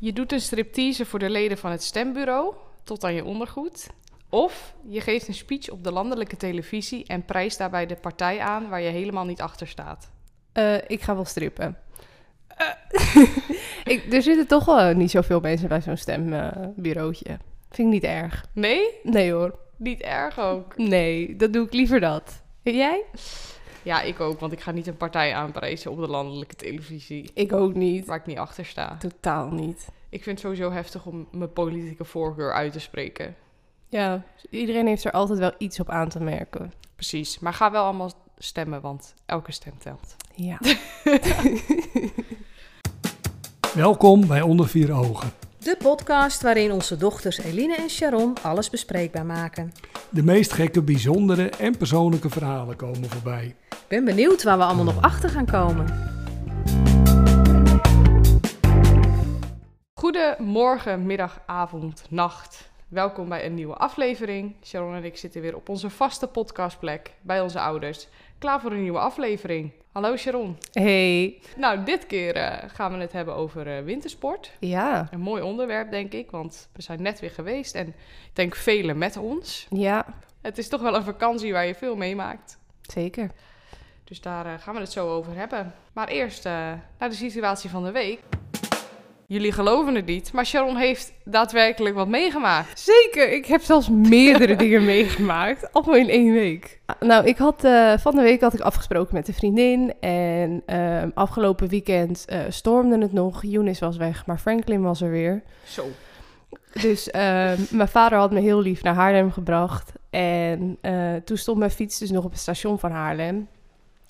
Je doet een striptease voor de leden van het stembureau, tot aan je ondergoed. Of je geeft een speech op de landelijke televisie en prijst daarbij de partij aan waar je helemaal niet achter staat. Eh, ik ga wel strippen. ik, er zitten toch wel niet zoveel mensen bij zo'n stembureautje. Vind ik niet erg. Nee? Nee hoor. Niet erg ook. Nee, dat doe ik liever dat. En jij? Ja, ik ook, want ik ga niet een partij aanprijzen op de landelijke televisie Ik ook niet. waar ik niet achter sta. Totaal niet. Ik vind het sowieso heftig om mijn politieke voorkeur uit te spreken. Ja, iedereen heeft er altijd wel iets op aan te merken. Precies, maar ga wel allemaal stemmen, want elke stem telt. Ja. Welkom bij Onder Vier Ogen. De podcast waarin onze dochters Eline en Sharon alles bespreekbaar maken. De meest gekke, bijzondere en persoonlijke verhalen komen voorbij. Ik ben benieuwd waar we allemaal nog achter gaan komen. Goedemorgen, middag, avond, nacht. Welkom bij een nieuwe aflevering. Sharon en ik zitten weer op onze vaste podcastplek bij onze ouders. Klaar voor een nieuwe aflevering. Hallo Sharon. Hey. Nou, dit keer eh, gaan we het hebben over eh, wintersport. Ja. Een mooi onderwerp, denk ik, want we zijn net weer geweest en ik denk velen met ons. Ja, Het is toch wel een vakantie waar je veel meemaakt. zeker. Dus daar eh, gaan we het zo over hebben. Maar eerst naar de situatie van de week. Jullie geloven het niet, maar Sharon heeft daadwerkelijk wat meegemaakt. Zeker, ik heb zelfs meerdere dingen meegemaakt. Allemaal in één week. Nou, ik had eh, van de week had ik afgesproken met een vriendin. En ehm, afgelopen weekend eh, stormde het nog. Eunice was weg, maar Franklin was er weer. Zo. Dus ehm, mijn vader had me heel lief naar Haarlem gebracht. En eh, toen stond mijn fiets dus nog op het station van Haarlem.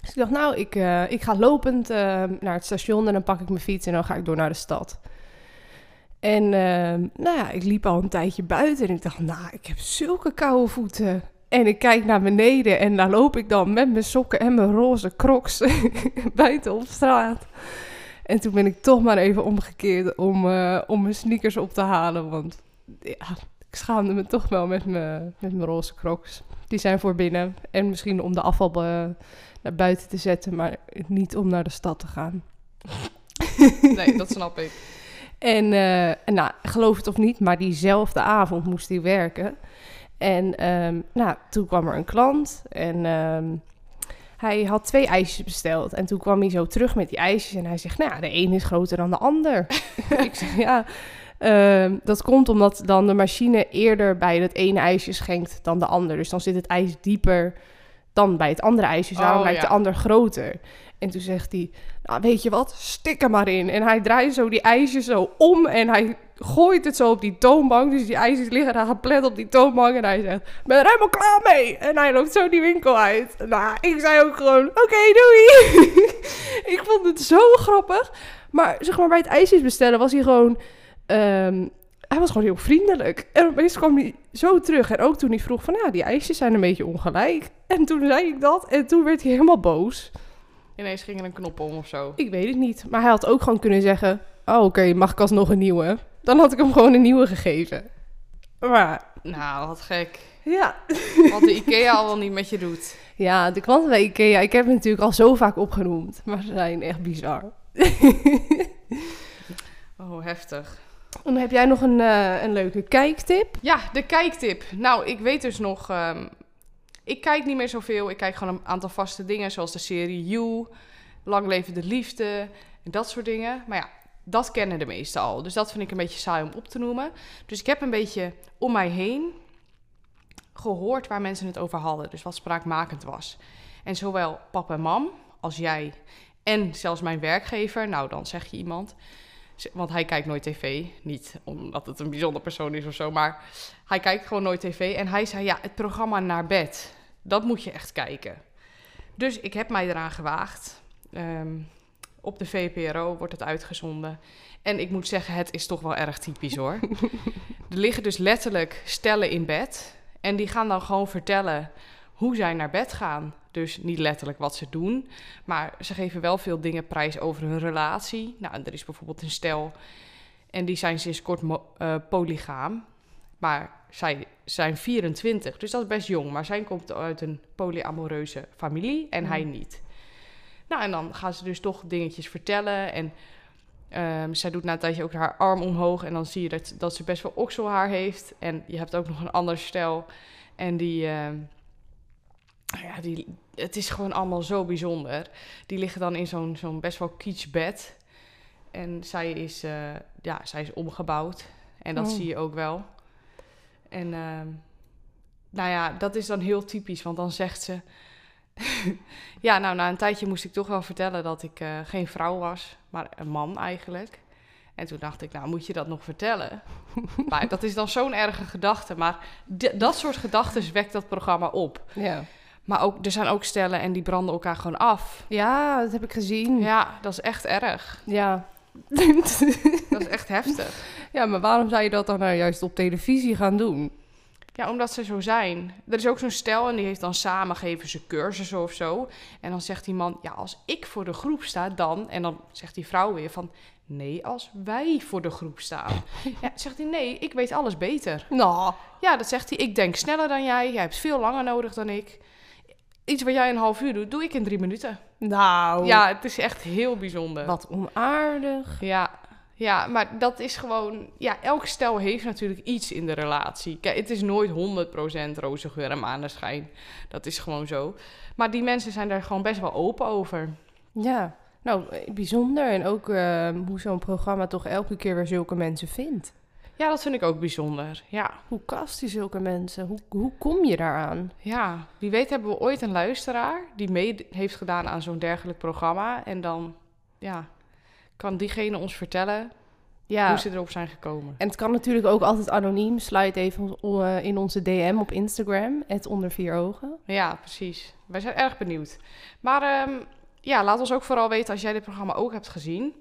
Dus ik dacht, nou, ik, eh, ik ga lopend ehm, naar het station en dan pak ik mijn fiets en dan ga ik door naar de stad. En ehm, nou ja, ik liep al een tijdje buiten en ik dacht, nou, ik heb zulke koude voeten. En ik kijk naar beneden en daar loop ik dan met mijn sokken en mijn roze crocs buiten op straat. En toen ben ik toch maar even omgekeerd om, eh, om mijn sneakers op te halen. Want ja, ik schaamde me toch wel met mijn, met mijn roze crocs. Die zijn voor binnen. En misschien om de afval eh, naar buiten te zetten, maar niet om naar de stad te gaan. Nee, dat snap ik. En, eh, en nou, geloof het of niet, maar diezelfde avond moest hij werken. En ehm, nou, toen kwam er een klant en ehm, hij had twee ijsjes besteld. En toen kwam hij zo terug met die ijsjes en hij zegt, nou ja, de een is groter dan de ander. ik zeg, ja, ehm, dat komt omdat dan de machine eerder bij het ene ijsje schenkt dan de ander. Dus dan zit het ijs dieper dan bij het andere ijsje. Dus daarom Oh, lijkt ja. de ander groter. En toen zegt hij, nou weet je wat, stik er maar in. En hij draait zo die ijsjes zo om en hij gooit het zo op die toonbank. Dus die ijsjes liggen daar geplet op die toonbank. En hij zegt, ben er helemaal klaar mee. En hij loopt zo die winkel uit. Nou, ik zei ook gewoon, oké, doei. ik vond het zo grappig. Maar zeg maar, bij het ijsjes bestellen was hij gewoon... ehm, hij was gewoon heel vriendelijk. En opeens kwam hij zo terug. En ook toen hij vroeg van, ja, die ijsjes zijn een beetje ongelijk. En toen zei ik dat. En toen werd hij helemaal boos. Ineens ging er een knop om of zo. Ik weet het niet. Maar hij had ook gewoon kunnen zeggen... Oh, oké, mag ik alsnog een nieuwe? Dan had ik hem gewoon een nieuwe gegeven. Maar Nou, wat gek. ja... Wat de IKEA al wel niet met je doet. Ja, de klanten bij Ikea, ik heb het natuurlijk al zo vaak opgenoemd. Maar ze zijn echt bizar. Oh, heftig. En heb jij nog een, eh, een leuke kijktip? Ja, de kijktip. Nou, ik weet dus nog... ehm, ik kijk niet meer zoveel. Ik kijk gewoon een aantal vaste dingen, zoals de serie You, Lang leven de liefde en dat soort dingen. Maar ja, dat kennen de meesten al. Dus dat vind ik een beetje saai om op te noemen. Dus ik heb een beetje om mij heen gehoord waar mensen het over hadden. Dus wat spraakmakend was. En zowel pap en mam als jij en zelfs mijn werkgever, nou dan zeg je iemand, want hij kijkt nooit tv, niet omdat het een bijzonder persoon is of zo, maar hij kijkt gewoon nooit tv. En hij zei, ja, het programma Naar Bed, dat moet je echt kijken. Dus ik heb mij eraan gewaagd. Ehm, op de VPRO wordt het uitgezonden. En ik moet zeggen, het is toch wel erg typisch hoor. er liggen dus letterlijk stellen in bed. En die gaan dan gewoon vertellen hoe zij naar bed gaan. Dus niet letterlijk wat ze doen. Maar ze geven wel veel dingen prijs over hun relatie. Nou, er is bijvoorbeeld een stel. En die zijn sinds kort eh, polygaam. Maar zij zijn 24, dus dat is best jong. Maar zij komt uit een polyamoreuze familie en hij niet. Nou, en dan gaan ze dus toch dingetjes vertellen. En Ehm, zij doet na een tijdje ook haar arm omhoog en dan zie je dat, dat ze best wel okselhaar heeft. En je hebt ook nog een ander stel. En die, ehm, ja, die, het is gewoon allemaal zo bijzonder. Die liggen dan in zo'n zo'n best wel kitsch bed. En zij is, eh, ja, zij is omgebouwd. En dat Oh. zie je ook wel. En ehm, nou ja, dat is dan heel typisch, want dan zegt ze... ja, nou, na een tijdje moest ik toch wel vertellen dat ik eh, geen vrouw was, maar een man eigenlijk. En toen dacht ik, nou, moet je dat nog vertellen? maar dat is dan zo'n erge gedachte. Maar dat soort gedachten wekt dat programma op. Ja. Maar ook, er zijn ook stellen en die branden elkaar gewoon af. ja, dat heb ik gezien. Ja, dat is echt erg. Ja. Dat is echt heftig. ja, maar waarom zou je dat dan nou juist op televisie gaan doen? Ja, omdat ze zo zijn. Er is ook zo'n stel en die heeft dan samen geven ze cursussen of zo. En dan zegt die man, ja, als ik voor de groep sta, dan... En dan zegt die vrouw weer van, nee, als wij voor de groep staan. Ja, zegt hij, nee, ik weet alles beter. Nou, Ja, dat zegt hij, ik denk sneller dan jij. Jij hebt veel langer nodig dan ik. Iets wat jij een half uur doet, doe ik in drie minuten. nou. Ja, het is echt heel bijzonder. Wat onaardig. Ja, ja, maar dat is gewoon... Ja, elk stel heeft natuurlijk iets in de relatie. Kijk, het is nooit 100% roze geur en maneschijn. Dat is gewoon zo. Maar die mensen zijn daar gewoon best wel open over. Ja, nou, bijzonder. En ook eh, hoe zo'n programma toch elke keer weer zulke mensen vindt. Ja, dat vind ik ook bijzonder. Ja, Hoe kast die zulke mensen? Hoe, hoe kom je daaraan? ja. Wie weet hebben we ooit een luisteraar... die mee heeft gedaan aan zo'n dergelijk programma. En dan, ja, kan diegene ons vertellen Ja, hoe ze erop zijn gekomen. en het kan natuurlijk ook altijd anoniem. Sluit even eh, in onze DM op Instagram, het onder vier ogen. Ja, precies. Wij zijn erg benieuwd. Maar ehm, ja, laat ons ook vooral weten als jij dit programma ook hebt gezien.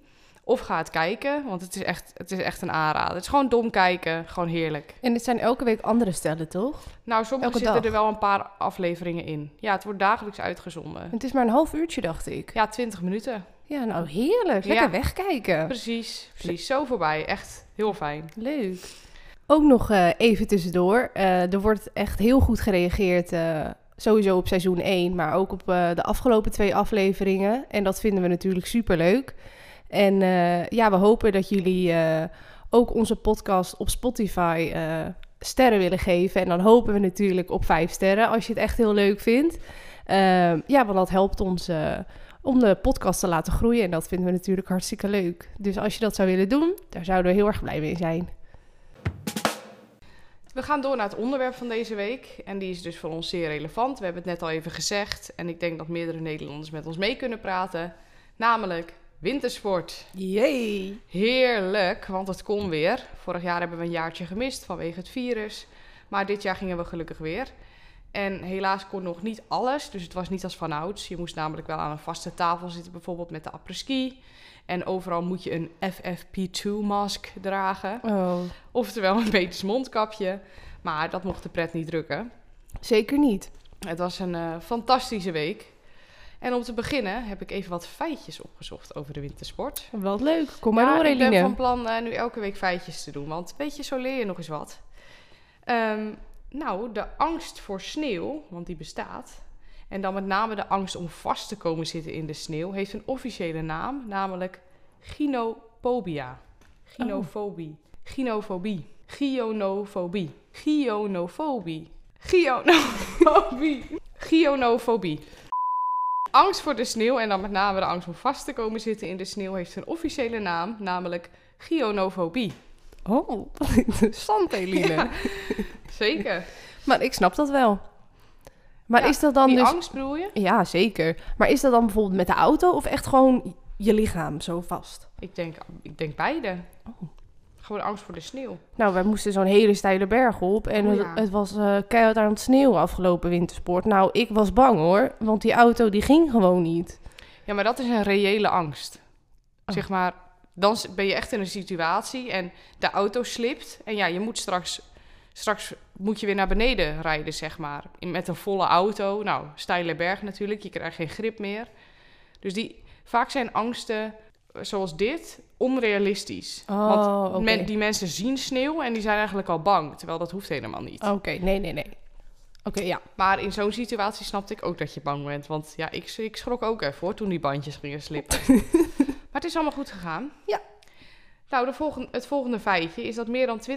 Of ga het kijken, want het is echt, het is echt een aanrader. Het is gewoon dom kijken, gewoon heerlijk. En dit zijn elke week andere stellen, toch? Nou, sommige Elke zitten dag? er wel een paar afleveringen in. Ja, het wordt dagelijks uitgezonden. Het is maar een half uurtje, dacht ik. Ja, 20 minuten. Ja, nou heerlijk. Lekker Ja. wegkijken. Precies, precies. Zo voorbij. Echt heel fijn. Leuk. Ook nog eh, even tussendoor. Eh, er wordt echt heel goed gereageerd. eh, sowieso op seizoen 1, maar ook op de afgelopen twee afleveringen. En dat vinden we natuurlijk super leuk. En eh, ja, we hopen dat jullie eh, ook onze podcast op Spotify eh, sterren willen geven. En dan hopen we natuurlijk op vijf sterren als je het echt heel leuk vindt. Eh, ja, want dat helpt ons om de podcast te laten groeien. En dat vinden we natuurlijk hartstikke leuk. Dus als je dat zou willen doen, daar zouden we heel erg blij mee zijn. We gaan door naar het onderwerp van deze week. En die is dus voor ons zeer relevant. We hebben het net al even gezegd. En ik denk dat meerdere Nederlanders met ons mee kunnen praten. Namelijk wintersport. Jee! Heerlijk, want het kon weer. Vorig jaar hebben we een jaartje gemist vanwege het virus. Maar dit jaar gingen we gelukkig weer. En helaas kon nog niet alles, dus het was niet als vanouds. Je moest namelijk wel aan een vaste tafel zitten, bijvoorbeeld met de apres-ski. En overal moet je een FFP2-mask dragen. Oh, Oftewel een medisch mondkapje. Maar dat mocht de pret niet drukken. zeker niet. Het was een eh, fantastische week. En om te beginnen heb ik even wat feitjes opgezocht over de wintersport. Wat leuk. Kom maar ja, door, ik ben van plan eh, nu elke week feitjes te doen. Want weet je, zo leer je nog eens wat. Ehm, nou, de angst voor sneeuw, want die bestaat. En dan met name de angst om vast te komen zitten in de sneeuw... heeft een officiële naam, namelijk gynopobia. Gynofobie. Gynofobie. Gionofobie. Gionofobie. Gionofobie. Gionofobie. Angst voor de sneeuw en dan met name de angst om vast te komen zitten in de sneeuw heeft een officiële naam, namelijk gionofobie. Oh, interessant, Eline. Ja, zeker. Maar ik snap dat wel. Maar Ja, is dat dan Die dus... angst bedoel je? Ja, zeker. Maar is dat dan bijvoorbeeld met de auto of echt gewoon je lichaam zo vast? Ik denk, ik denk beide. Oh. Gewoon angst voor de sneeuw. Nou, wij moesten zo'n hele steile berg op en Oh, het, ja. het was eh keihard aan het sneeuwen afgelopen wintersport. Nou, ik was bang hoor, want die auto die ging gewoon niet. Ja, maar dat is een reële angst. Oh. Zeg maar, dan ben je echt in een situatie en de auto slipt. En ja, je moet straks, straks moet je weer naar beneden rijden, zeg maar. Met een volle auto. Nou, steile berg natuurlijk, je krijgt geen grip meer. Dus die, vaak zijn angsten zoals dit onrealistisch. Oh, Want men- die mensen zien sneeuw en die zijn eigenlijk al bang. Terwijl dat hoeft helemaal niet. Oké, nee, nee, nee. Oké, ja. Maar in zo'n situatie snapte ik ook dat je bang bent. Want ja, ik, ik schrok ook even hoor toen die bandjes gingen slippen. maar het is allemaal goed gegaan. Ja. Nou, de volgende, het volgende feitje is dat meer dan 20%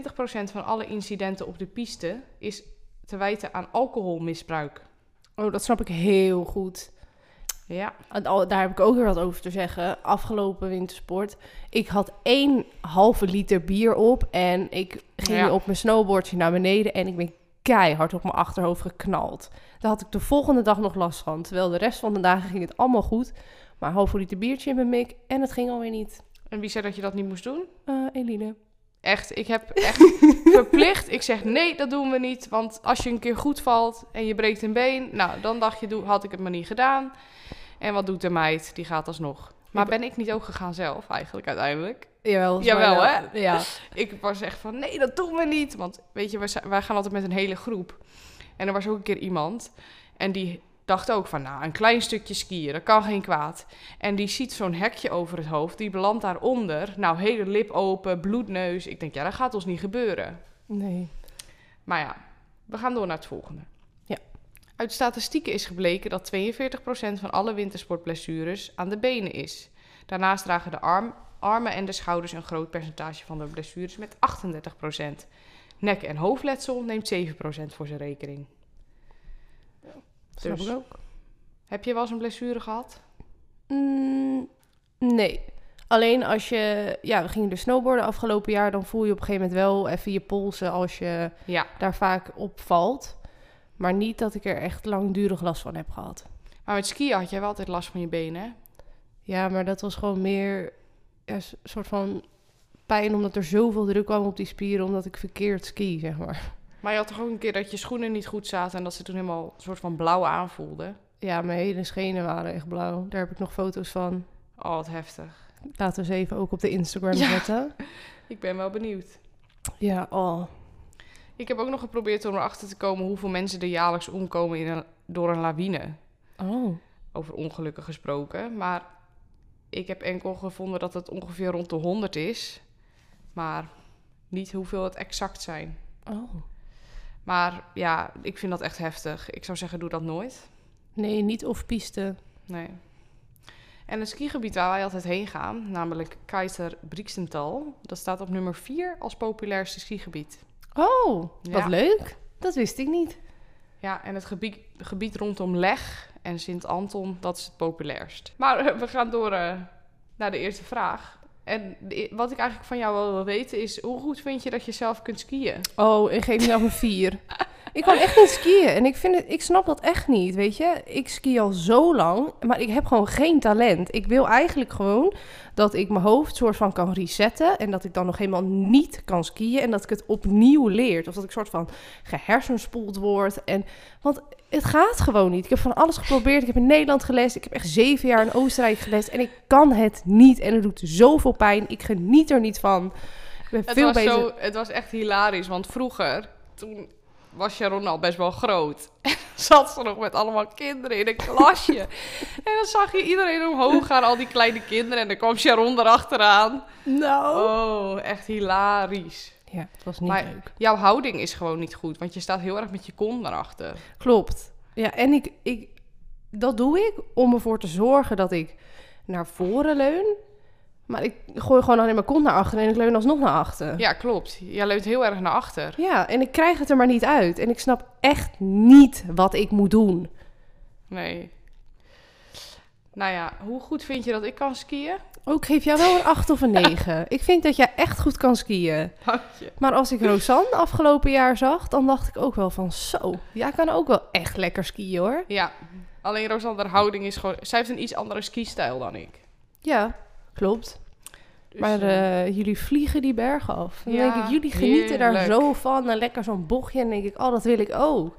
van alle incidenten op de piste is te wijten aan alcoholmisbruik. Oh, dat snap ik heel goed. Ja, Daar heb ik ook weer wat over te zeggen. Afgelopen wintersport. Ik had één halve liter bier op. En ik ging Ja. op mijn snowboardje naar beneden. En ik ben keihard op mijn achterhoofd geknald. Daar had ik de volgende dag nog last van. Terwijl de rest van de dagen ging het allemaal goed. Maar een halve liter biertje in mijn mik. En het ging alweer niet. en wie zei dat je dat niet moest doen? Eh Eline. Echt, ik heb echt verplicht. Ik zeg nee, dat doen we niet. Want als je een keer goed valt en je breekt een been, nou, dan dacht je, had ik het maar niet gedaan. En wat doet de meid? Die gaat alsnog. Maar ben ik niet ook gegaan zelf, eigenlijk, uiteindelijk? Jawel, Jawel, hè? Ja. Ik was echt van, nee, dat doen we niet. Want weet je, wij gaan altijd met een hele groep. En er was ook een keer iemand. En die dacht ook van, nou, een klein stukje skiën, dat kan geen kwaad. En die ziet zo'n hekje over het hoofd, die belandt daaronder. Nou, hele lip open, bloedneus. Ik denk, ja, dat gaat ons niet gebeuren. Nee. Maar ja, we gaan door naar het volgende. Ja. Uit statistieken is gebleken dat 42% van alle wintersportblessures aan de benen is. Daarnaast dragen de arm, armen en de schouders een groot percentage van de blessures met 38%. Nek- en hoofdletsel neemt 7% voor zijn rekening. Snap Dus. ik ook. Heb je wel eens een blessure gehad? Mm, nee. Alleen als je... Ja, we gingen dus snowboarden afgelopen jaar. Dan voel je op een gegeven moment wel even je polsen als je Ja. daar vaak op valt. Maar niet dat ik er echt langdurig last van heb gehad. Maar met skiën had jij wel altijd last van je benen, hè? Ja, maar dat was gewoon meer ja, een soort van pijn... omdat er zoveel druk kwam op die spieren... omdat ik verkeerd ski, zeg maar. Maar je had toch ook een keer dat je schoenen niet goed zaten... en dat ze toen helemaal een soort van blauw aanvoelden? Ja, mijn hele schenen waren echt blauw. Daar heb ik nog foto's van. Oh, wat heftig. Laten we ze even ook op de Instagram Ja. zetten. Ik ben wel benieuwd. Ja, oh. Ik heb ook nog geprobeerd om erachter te komen hoeveel mensen er jaarlijks omkomen in een, door een lawine. Oh. Over ongelukken gesproken. Maar ik heb enkel gevonden dat het ongeveer rond de 100 is. Maar niet hoeveel het exact zijn. Oh. Maar ja, ik vind dat echt heftig. Ik zou zeggen, doe dat nooit. Nee, niet of piste. Nee. En het skigebied waar wij altijd heen gaan, namelijk Keizer Brixental, dat staat op nummer 4 als populairste skigebied. Oh, wat Ja. leuk. Dat wist ik niet. Ja, en het gebied, gebied rondom Leg en Sint-Anton, dat is het populairst. Maar we gaan door eh, naar de eerste vraag. En wat ik eigenlijk van jou wel wil weten is, hoe goed vind je dat je zelf kunt skiën? Oh, ik geef mezelf een vier. ik kan echt niet skiën en ik, vind het, ik snap dat echt niet, weet je. Ik ski al zo lang, maar ik heb gewoon geen talent. Ik wil eigenlijk gewoon dat ik mijn hoofd soort van kan resetten... en dat ik dan nog helemaal niet kan skiën en dat ik het opnieuw leer. Of dat ik soort van gehersenspoeld word. En, want het gaat gewoon niet. Ik heb van alles geprobeerd. Ik heb in Nederland gelest. Ik heb echt zeven jaar in Oostenrijk gelest. En ik kan het niet. En het doet zoveel pijn. Ik geniet er niet van. Ik ben Het veel was, beter... zo, het was echt hilarisch, want vroeger, toen was Sharon al best wel groot. En zat ze nog met allemaal kinderen in een klasje. en dan zag je iedereen omhoog gaan, al die kleine kinderen. En dan kwam Sharon erachteraan. Nou. Oh, echt hilarisch. Ja, het was niet Maar- leuk. Jouw houding is gewoon niet goed, want je staat heel erg met je kont naar achter. Klopt. Ja, en ik, ik, dat doe ik om ervoor te zorgen dat ik naar voren leun. Maar ik gooi gewoon alleen mijn kont naar achter en ik leun alsnog naar achter. Ja, klopt. Jij leunt heel erg naar achter. Ja, en ik krijg het er maar niet uit. En ik snap echt niet wat ik moet doen. Nee. Nou ja, hoe goed vind je dat ik kan skiën? Ook Oh, geef jou wel een 8 of een 9. ik vind dat jij echt goed kan skiën. Dank je. Maar als ik Rosanne afgelopen jaar zag, dan dacht ik ook wel van zo. Jij kan ook wel echt lekker skiën hoor. Ja, alleen Rosander houding is gewoon... Zij heeft een iets andere skistijl dan ik. Ja, klopt. Dus, maar eh, eh, jullie vliegen die bergen af. Dan Ja, denk ik, jullie genieten daar zo van. En lekker zo'n bochtje. En dan denk ik, oh, dat wil ik ook.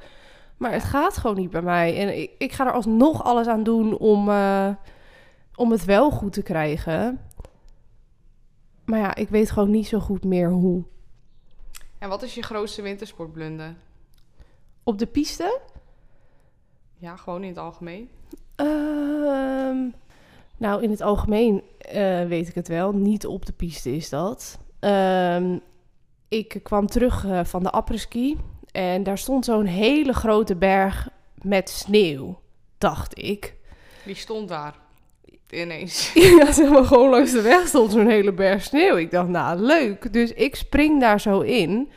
Maar het gaat gewoon niet bij mij. En ik, ik ga er alsnog alles aan doen om, eh, om het wel goed te krijgen. Maar ja, ik weet gewoon niet zo goed meer hoe. En wat is je grootste wintersportblunder? Op de piste? Ja, gewoon in het algemeen. Ehm, nou, in het algemeen eh, weet ik het wel. Niet op de piste is dat. Ehm, ik kwam terug eh, van de apres-ski en daar stond zo'n hele grote berg met sneeuw, dacht ik. Die stond daar. Ineens. ja, zeg maar, gewoon langs de weg stond zo'n hele berg sneeuw. Ik dacht, nou, leuk. Dus ik spring daar zo in,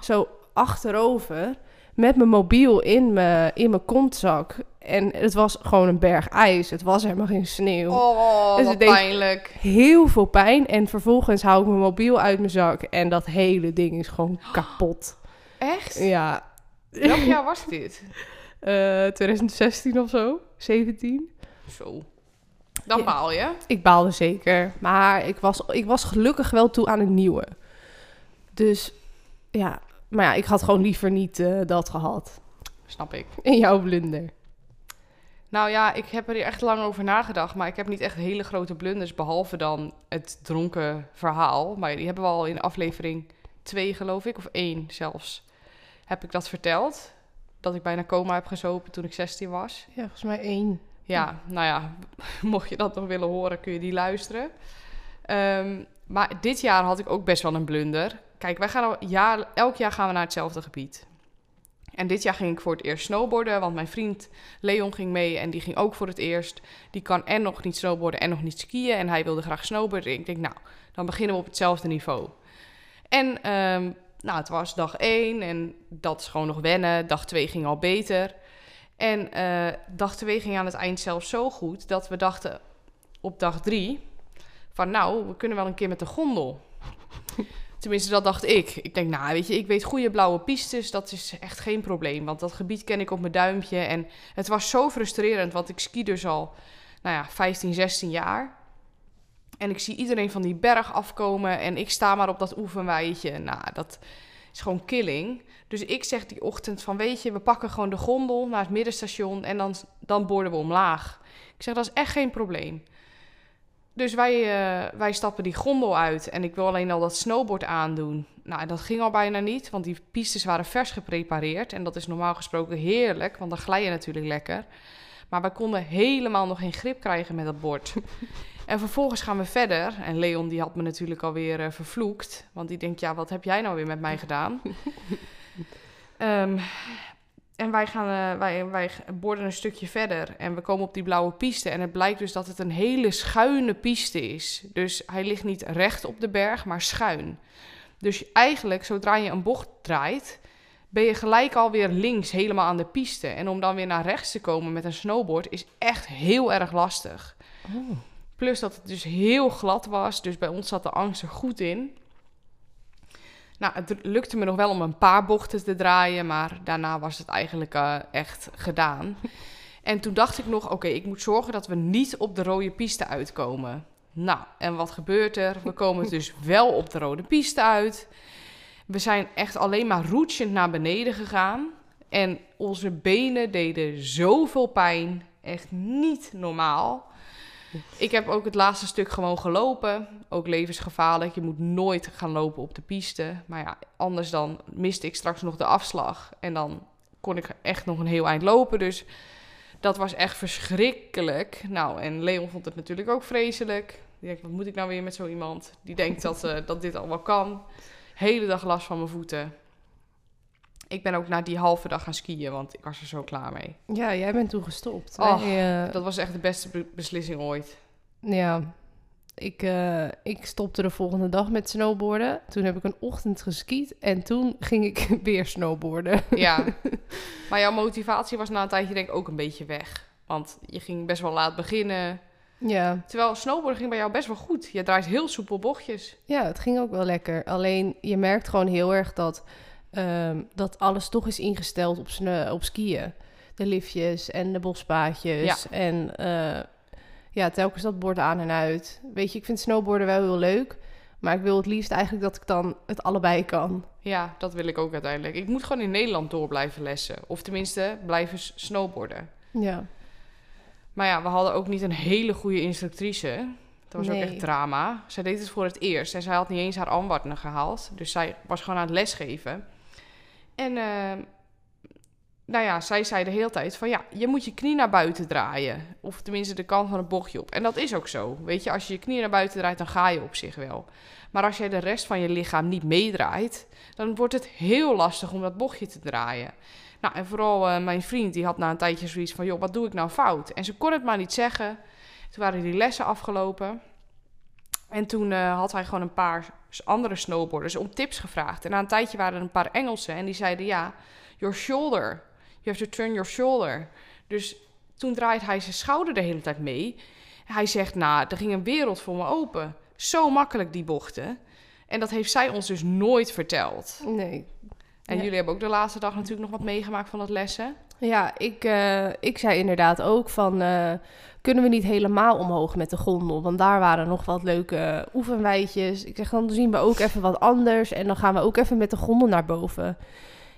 zo achterover, met mijn mobiel in mijn, in mijn kontzak. En het was gewoon een berg ijs. Het was helemaal geen sneeuw. Oh, Dus wat pijnlijk. Heel veel pijn. En vervolgens hou ik mijn mobiel uit mijn zak. En dat hele ding is gewoon kapot. Echt? Ja, Welk jaar was dit? eh 2016 of zo, 17. Zo. Dan Ja. baal je. Ik baalde zeker. Maar ik was, ik was gelukkig wel toe aan een nieuwe. Dus ja, maar ja, ik had gewoon liever niet eh, dat gehad. Snap ik. In jouw blunder. Nou ja, ik heb er echt lang over nagedacht. Maar ik heb niet echt hele grote blunders. Behalve dan het dronken verhaal. Maar die hebben we al in aflevering 2, geloof ik. Of 1 zelfs. Heb ik dat verteld? Dat ik bijna coma heb gezopen toen ik 16 was. Ja, volgens mij één. Ja, nou ja, mocht je dat nog willen horen, kun je die luisteren. Ehm, maar dit jaar had ik ook best wel een blunder. Kijk, wij gaan jaar, elk jaar gaan we naar hetzelfde gebied. En dit jaar ging ik voor het eerst snowboarden, want mijn vriend Leon ging mee en die ging ook voor het eerst. Die kan en nog niet snowboarden en nog niet skiën en hij wilde graag snowboarden. Ik denk, nou, dan beginnen we op hetzelfde niveau. En ehm, nou, het was dag 1 en dat is gewoon nog wennen. Dag 2 ging al beter. En eh, dag 2 ging aan het eind zelfs zo goed dat we dachten op dag 3 van nou, we kunnen wel een keer met de gondel. Tenminste, dat dacht ik. Ik denk, nou, weet je, ik weet goede blauwe pistes, dat is echt geen probleem. Want dat gebied ken ik op mijn duimpje. En het was zo frustrerend, want ik ski dus al, nou ja, 15, 16 jaar. En ik zie iedereen van die berg afkomen en ik sta maar op dat oefenweidje. Nou, dat is gewoon killing. Dus ik zeg die ochtend van, weet je, we pakken gewoon de gondel naar het middenstation en dan, dan boorden we omlaag. Ik zeg, dat is echt geen probleem. Dus wij, eh, wij stappen die gondel uit en ik wil alleen al dat snowboard aandoen. Nou, dat ging al bijna niet, want die pistes waren vers geprepareerd. En dat is normaal gesproken heerlijk, want dan glij je natuurlijk lekker. Maar wij konden helemaal nog geen grip krijgen met dat bord. en vervolgens gaan we verder. En Leon die had me natuurlijk alweer eh, vervloekt. Want die denkt, ja, wat heb jij nou weer met mij gedaan? Ehm, en wij, gaan, eh, wij, wij borden een stukje verder en we komen op die blauwe piste. En het blijkt dus dat het een hele schuine piste is. Dus hij ligt niet recht op de berg, maar schuin. Dus eigenlijk, zodra je een bocht draait, ben je gelijk alweer links helemaal aan de piste. En om dan weer naar rechts te komen met een snowboard is echt heel erg lastig. Plus dat het dus heel glad was, dus bij ons zat de angst er goed in. Nou, het lukte me nog wel om een paar bochten te draaien, maar daarna was het eigenlijk eh, echt gedaan. En toen dacht ik nog, oké, ik moet zorgen dat we niet op de rode piste uitkomen. Nou, en wat gebeurt er? We komen dus wel op de rode piste uit. We zijn echt alleen maar roetjend naar beneden gegaan. En onze benen deden zoveel pijn. Echt niet normaal. Ik heb ook het laatste stuk gewoon gelopen. Ook levensgevaarlijk. Je moet nooit gaan lopen op de piste. Maar ja, anders dan miste ik straks nog de afslag. En dan kon ik echt nog een heel eind lopen. Dus dat was echt verschrikkelijk. Nou, en Leon vond het natuurlijk ook vreselijk. Die denkt, wat moet ik nou weer met zo iemand? Die denkt dat, eh, dat dit al wel kan. Hele dag last van mijn voeten. Ik ben ook na die halve dag gaan skiën, want ik was er zo klaar mee. Ja, jij bent toen gestopt. Wij, eh, Dat was echt de beste be- beslissing ooit. Ja, ik, eh, ik stopte de volgende dag met snowboarden. Toen heb ik een ochtend geskiet en toen ging ik weer snowboarden. Ja. maar jouw motivatie was na een tijdje denk ik ook een beetje weg. Want je ging best wel laat beginnen. Ja, Terwijl snowboarden ging bij jou best wel goed. Je draait heel soepel bochtjes. ja, het ging ook wel lekker. Alleen je merkt gewoon heel erg dat, ehm, dat alles toch is ingesteld op, sne- op skiën. De liftjes en de bospaadjes. En eh, ja, telkens dat bord aan en uit. Weet je, ik vind snowboarden wel heel leuk. Maar ik wil het liefst eigenlijk dat ik dan het allebei kan. Ja, dat wil ik ook uiteindelijk. Ik moet gewoon in Nederland door blijven lessen. Of tenminste, blijven snowboarden. Ja, Maar ja, we hadden ook niet een hele goede instructrice. Dat was ook echt drama. Zij deed het voor het eerst en zij had niet eens haar ambachten gehaald. Dus zij was gewoon aan het lesgeven. En eh, nou ja, zij zei de hele tijd van ja, je moet je knie naar buiten draaien. Of tenminste de kant van het bochtje op. En dat is ook zo. Weet je, als je je knie naar buiten draait, dan ga je op zich wel. Maar als jij de rest van je lichaam niet meedraait, dan wordt het heel lastig om dat bochtje te draaien. Nou, en vooral eh, mijn vriend, die had na een tijdje zoiets van, joh, wat doe ik nou fout? En ze kon het maar niet zeggen. Toen waren die lessen afgelopen. En toen eh, had hij gewoon een paar andere snowboarders om tips gevraagd. En na een tijdje waren er een paar Engelsen en die zeiden ja, your shoulder. You have to turn your shoulder. Dus toen draait hij zijn schouder de hele tijd mee. Hij zegt, nou, er ging een wereld voor me open. Zo makkelijk die bochten. En dat heeft zij ons dus nooit verteld. Nee. En Ja. jullie hebben ook de laatste dag natuurlijk nog wat meegemaakt van dat lessen. Ja, ik, eh, ik zei inderdaad ook van... eh, kunnen we niet helemaal omhoog met de gondel? Want daar waren nog wat leuke oefenwijtjes. Ik zeg, dan zien we ook even wat anders. En dan gaan we ook even met de gondel naar boven.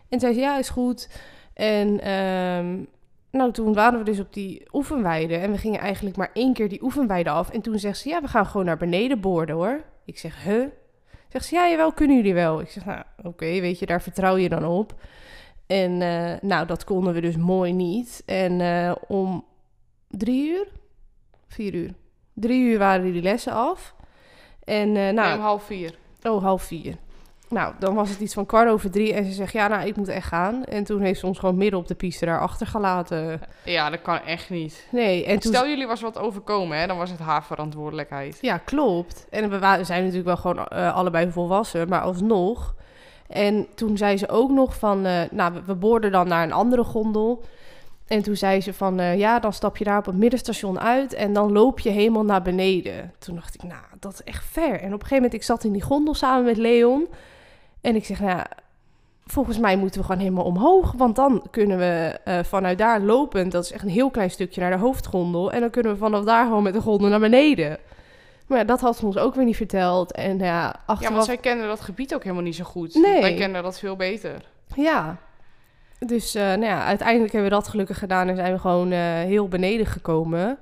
En zei ze, ja, is goed. En ehm, nou, toen waren we dus op die oefenweide. En we gingen eigenlijk maar één keer die oefenweide af. En toen zegt ze, ja, we gaan gewoon naar beneden boorden, hoor. Ik zeg, huh? Zegt ze, ja, jawel, kunnen jullie wel. Ik zeg, nou, oké, weet je, daar vertrouw je dan op. En eh, nou, dat konden we dus mooi niet. En eh, om drie uur? Vier uur. Drie uur waren die lessen af. En Nou, nou, om half vier. oh, half vier. Nou, dan was het iets van kwart over drie. En ze zegt, ja, nou, ik moet echt gaan. En toen heeft ze ons gewoon midden op de piste daar achtergelaten. Ja, dat kan echt niet. Nee, en toen... Stel jullie was wat overkomen, hè, dan was het haar verantwoordelijkheid. Ja, klopt. En we zijn natuurlijk wel gewoon eh, allebei volwassen, maar alsnog. En toen zei ze ook nog van, eh, nou, we- we boorden dan naar een andere gondel. En toen zei ze van, eh, ja, dan stap je daar op het middenstation uit en dan loop je helemaal naar beneden. Toen dacht ik, nou, dat is echt ver. En op een gegeven moment, ik zat in die gondel samen met Leon. En ik zeg, nou, ja, volgens mij moeten we gewoon helemaal omhoog. Want dan kunnen we eh, vanuit daar lopend, dat is echt een heel klein stukje naar de hoofdgondel. En dan kunnen we vanaf daar gewoon met de gondel naar beneden. Maar ja, dat had ze ons ook weer niet verteld. En ja, Ja, achteraf... want zij kenden dat gebied ook helemaal niet zo goed. Nee. Wij kenden dat veel beter. Ja. Dus eh, nou ja, uiteindelijk hebben we dat gelukkig gedaan en zijn we gewoon eh, heel beneden gekomen.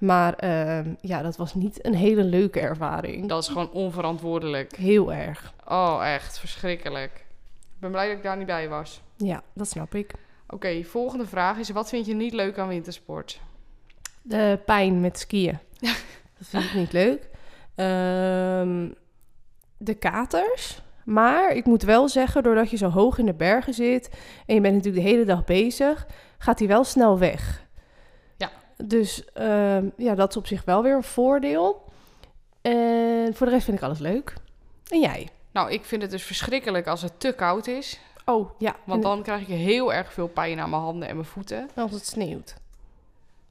Maar ehm, ja, dat was niet een hele leuke ervaring. Dat is gewoon onverantwoordelijk. Heel erg. Oh, echt verschrikkelijk. Ik ben blij dat ik daar niet bij was. Ja, dat snap ik. Oké, volgende vraag is: wat vind je niet leuk aan wintersport? De pijn met skiën. dat vind ik niet leuk. Ehm, de katers. Maar ik moet wel zeggen, doordat je zo hoog in de bergen zit en je bent natuurlijk de hele dag bezig, gaat hij wel snel weg. Dus ehm, ja, dat is op zich wel weer een voordeel. En voor de rest vind ik alles leuk. En jij? Nou, ik vind het dus verschrikkelijk als het te koud is. Oh, ja. Want dan krijg ik heel erg veel pijn aan mijn handen en mijn voeten. als het sneeuwt.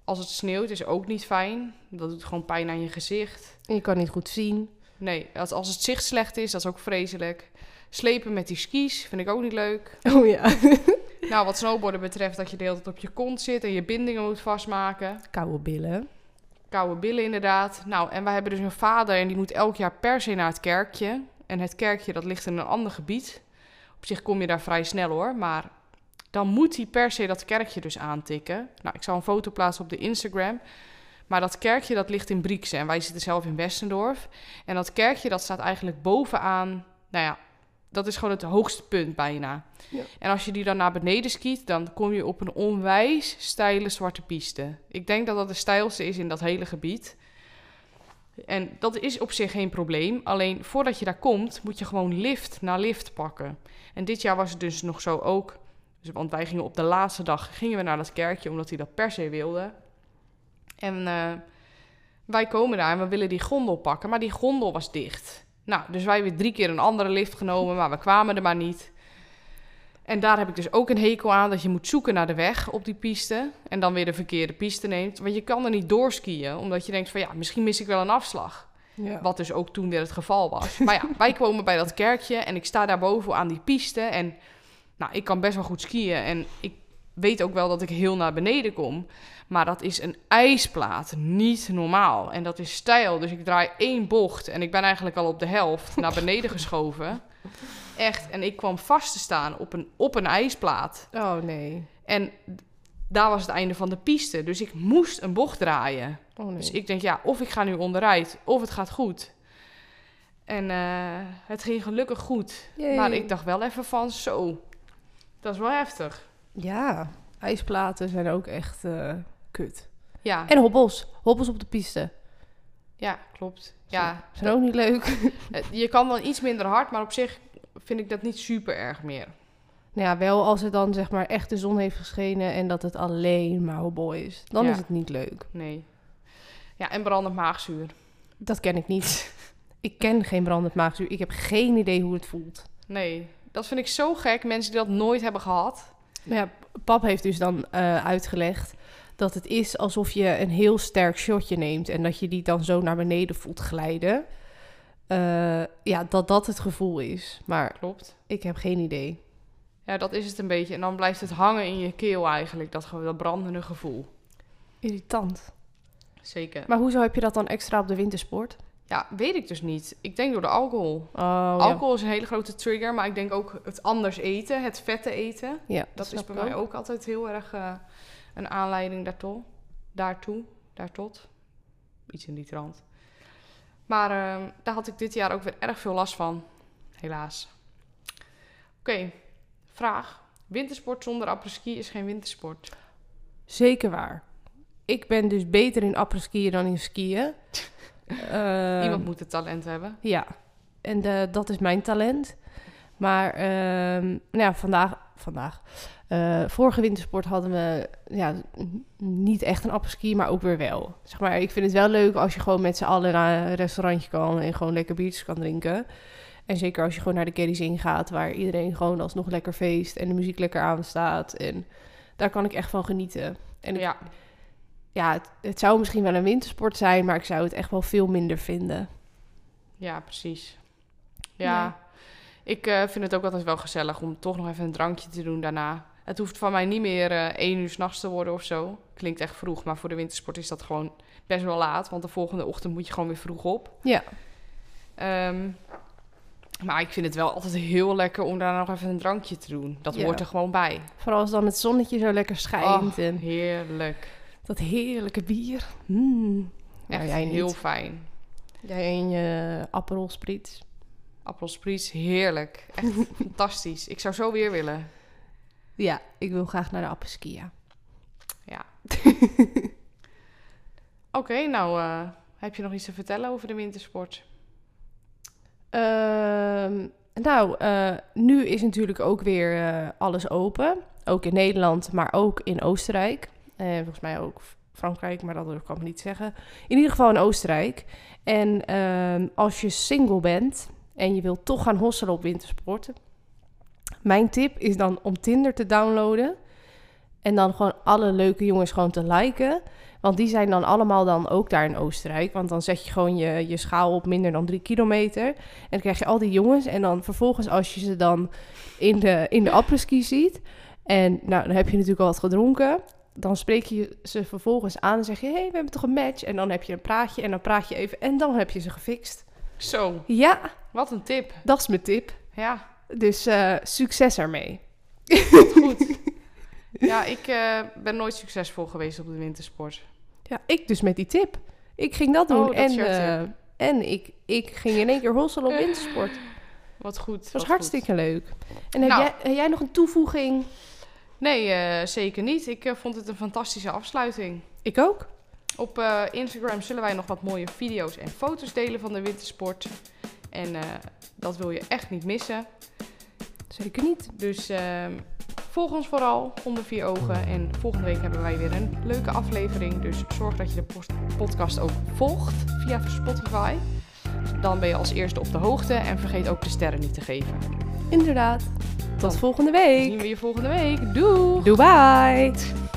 Als het sneeuwt is ook niet fijn. Dat doet gewoon pijn aan je gezicht. En je kan niet goed zien. Nee, als, als het zicht slecht is, dat is ook vreselijk. Slepen met die skis vind ik ook niet leuk. Oh ja. Nou, wat snowboarden betreft, dat je de hele tijd op je kont zit en je bindingen moet vastmaken. Koude billen. Koude billen inderdaad. Nou, en wij hebben dus een vader en die moet elk jaar per se naar het kerkje. En het kerkje, dat ligt in een ander gebied. Op zich kom je daar vrij snel hoor, maar dan moet hij per se dat kerkje dus aantikken. Nou, ik zal een foto plaatsen op de Instagram. Maar dat kerkje, dat ligt in Briekse en wij zitten zelf in Westendorf. En dat kerkje, dat staat eigenlijk bovenaan, nou ja, dat is gewoon het hoogste punt bijna. Ja. En als je die dan naar beneden skiet, dan kom je op een onwijs steile zwarte piste. Ik denk dat dat de steilste is in dat hele gebied. En dat is op zich geen probleem. Alleen voordat je daar komt, moet je gewoon lift na lift pakken. En dit jaar was het dus nog zo ook. Dus, want wij gingen op de laatste dag gingen we naar dat kerkje, omdat hij dat per se wilde. En eh, wij komen daar en we willen die gondel pakken, maar die gondel was dicht. Nou, dus wij hebben drie keer een andere lift genomen, maar we kwamen er maar niet. En daar heb ik dus ook een hekel aan, dat je moet zoeken naar de weg op die piste. En dan weer de verkeerde piste neemt. Want je kan er niet doorskiën, omdat je denkt van ja, misschien mis ik wel een afslag. Ja. Wat dus ook toen weer het geval was. Maar ja, wij komen bij dat kerkje en ik sta daarboven aan die piste. En nou, ik kan best wel goed skiën. En ik weet ook wel dat ik heel naar beneden kom. Maar dat is een ijsplaat, niet normaal. En dat is stijl, dus ik draai één bocht en ik ben eigenlijk al op de helft naar beneden geschoven. Echt, en ik kwam vast te staan op een, op een ijsplaat. Oh nee. En daar was het einde van de piste, dus ik moest een bocht draaien. Oh nee. Dus ik denk, ja, of ik ga nu onderuit, of het gaat goed. En eh, het ging gelukkig goed. Yay. Maar ik dacht wel even van, zo, dat is wel heftig. Ja, ijsplaten zijn ook echt eh, kut. Ja, En hobbels. Hobbels op de piste. ja klopt. Ja, Zijn ook niet leuk. eh, je kan dan iets minder hard, maar op zich vind ik dat niet super erg meer. Nou ja, wel als het dan zeg maar echt de zon heeft geschenen en dat het alleen maar hobbel is. Dan Ja. is het niet leuk. Nee. Ja, en brandend maagzuur. Dat ken ik niet. ik ken geen brandend maagzuur. Ik heb geen idee hoe het voelt. Nee, dat vind ik zo gek. Mensen die dat nooit hebben gehad. Maar ja, pap heeft dus dan eh, uitgelegd dat het is alsof je een heel sterk shotje neemt en dat je die dan zo naar beneden voelt glijden. Eh, ja, dat dat het gevoel is. Maar Klopt. ik heb geen idee. Ja, dat is het een beetje. En dan blijft het hangen in je keel eigenlijk. Dat, dat brandende gevoel. Irritant. Zeker. Maar hoezo heb je dat dan extra op de wintersport? Ja, weet ik dus niet. Ik denk door de alcohol. Oh, ja. Alcohol is een hele grote trigger, maar ik denk ook het anders eten, het vette eten. Ja, Dat is bij mij ook altijd heel erg eh, een aanleiding daartoe. Daartoe, daartot. Iets in die trant. Maar ehm, daar had ik dit jaar ook weer erg veel last van. Helaas. Oké, vraag. Wintersport zonder apres-ski is geen wintersport. Zeker waar. Ik ben dus beter in apres-skiën dan in skiën. Eh, Iemand moet het talent hebben. Ja, en de, dat is mijn talent. Maar ehm, nou ja, vandaag, vandaag eh, vorige wintersport hadden we ja, niet echt een apres-ski, maar ook weer wel. Zeg maar, ik vind het wel leuk als je gewoon met z'n allen naar een restaurantje kan en gewoon lekker biertjes kan drinken. En zeker als je gewoon naar de Kerry's ingaat, waar iedereen gewoon alsnog lekker feest en de muziek lekker aanstaat. En daar kan ik echt van genieten. En ik- Ja, ja, het, het zou misschien wel een wintersport zijn, maar ik zou het echt wel veel minder vinden. ja, precies. Ja, ik eh, vind het ook altijd wel gezellig om toch nog even een drankje te doen daarna. Het hoeft van mij niet meer eh één uur s'nachts te worden of zo. Klinkt echt vroeg, maar voor de wintersport is dat gewoon best wel laat. Want de volgende ochtend moet je gewoon weer vroeg op. Ja. Ehm, maar ik vind het wel altijd heel lekker om daar nog even een drankje te doen. Dat Ja. hoort er gewoon bij. Vooral als dan het zonnetje zo lekker schijnt Oh, en heerlijk. dat heerlijke bier. Mm. Echt jij niet. heel fijn. Jij en je Aperol Spritz. Appelspries, heerlijk. Echt fantastisch. Ik zou zo weer willen. Ja, ik wil graag naar de appeski, ja. Oké, nou eh, heb je nog iets te vertellen over de wintersport? Ehm, nou, eh, nu is natuurlijk ook weer eh, alles open. Ook in Nederland, maar ook in Oostenrijk. En volgens mij ook Frankrijk, maar dat durf ik niet zeggen. In ieder geval in Oostenrijk. En ehm, als je single bent en je wilt toch gaan hosselen op wintersporten. Mijn tip is dan om Tinder te downloaden. En dan gewoon alle leuke jongens gewoon te liken. Want die zijn dan allemaal dan ook daar in Oostenrijk. Want dan zet je gewoon je, je schaal op minder dan drie kilometer. En dan krijg je al die jongens. En dan vervolgens als je ze dan in de, in de apres-ski ziet. En nou, dan heb je natuurlijk al wat gedronken. Dan spreek je ze vervolgens aan en zeg je... hé, hey, we hebben toch een match? En dan heb je een praatje en dan praat je even... en dan heb je ze gefixt. Zo, Ja, wat een tip. dat is mijn tip. Ja, Dus eh, succes ermee. goed. ja, ik eh, ben nooit succesvol geweest op de wintersport. Ja, ik dus met die tip. Ik ging dat doen. Oh, dat en eh, en ik, ik ging in één keer hosselen op wintersport. Wat goed. Het was hartstikke leuk. En heb, Nou. jij, heb jij nog een toevoeging? Nee, zeker niet. Ik vond het een fantastische afsluiting. Ik ook. Op Instagram zullen wij nog wat mooie video's en foto's delen van de wintersport. En eh, dat wil je echt niet missen. Zeker niet. Dus ehm, volg ons vooral onder vier ogen. En volgende week hebben wij weer een leuke aflevering. Dus zorg dat je de podcast ook volgt via Spotify. Dan ben je als eerste op de hoogte. En vergeet ook de sterren niet te geven. Inderdaad. Tot volgende Zien week. we je volgende week. Doei! Doei bye.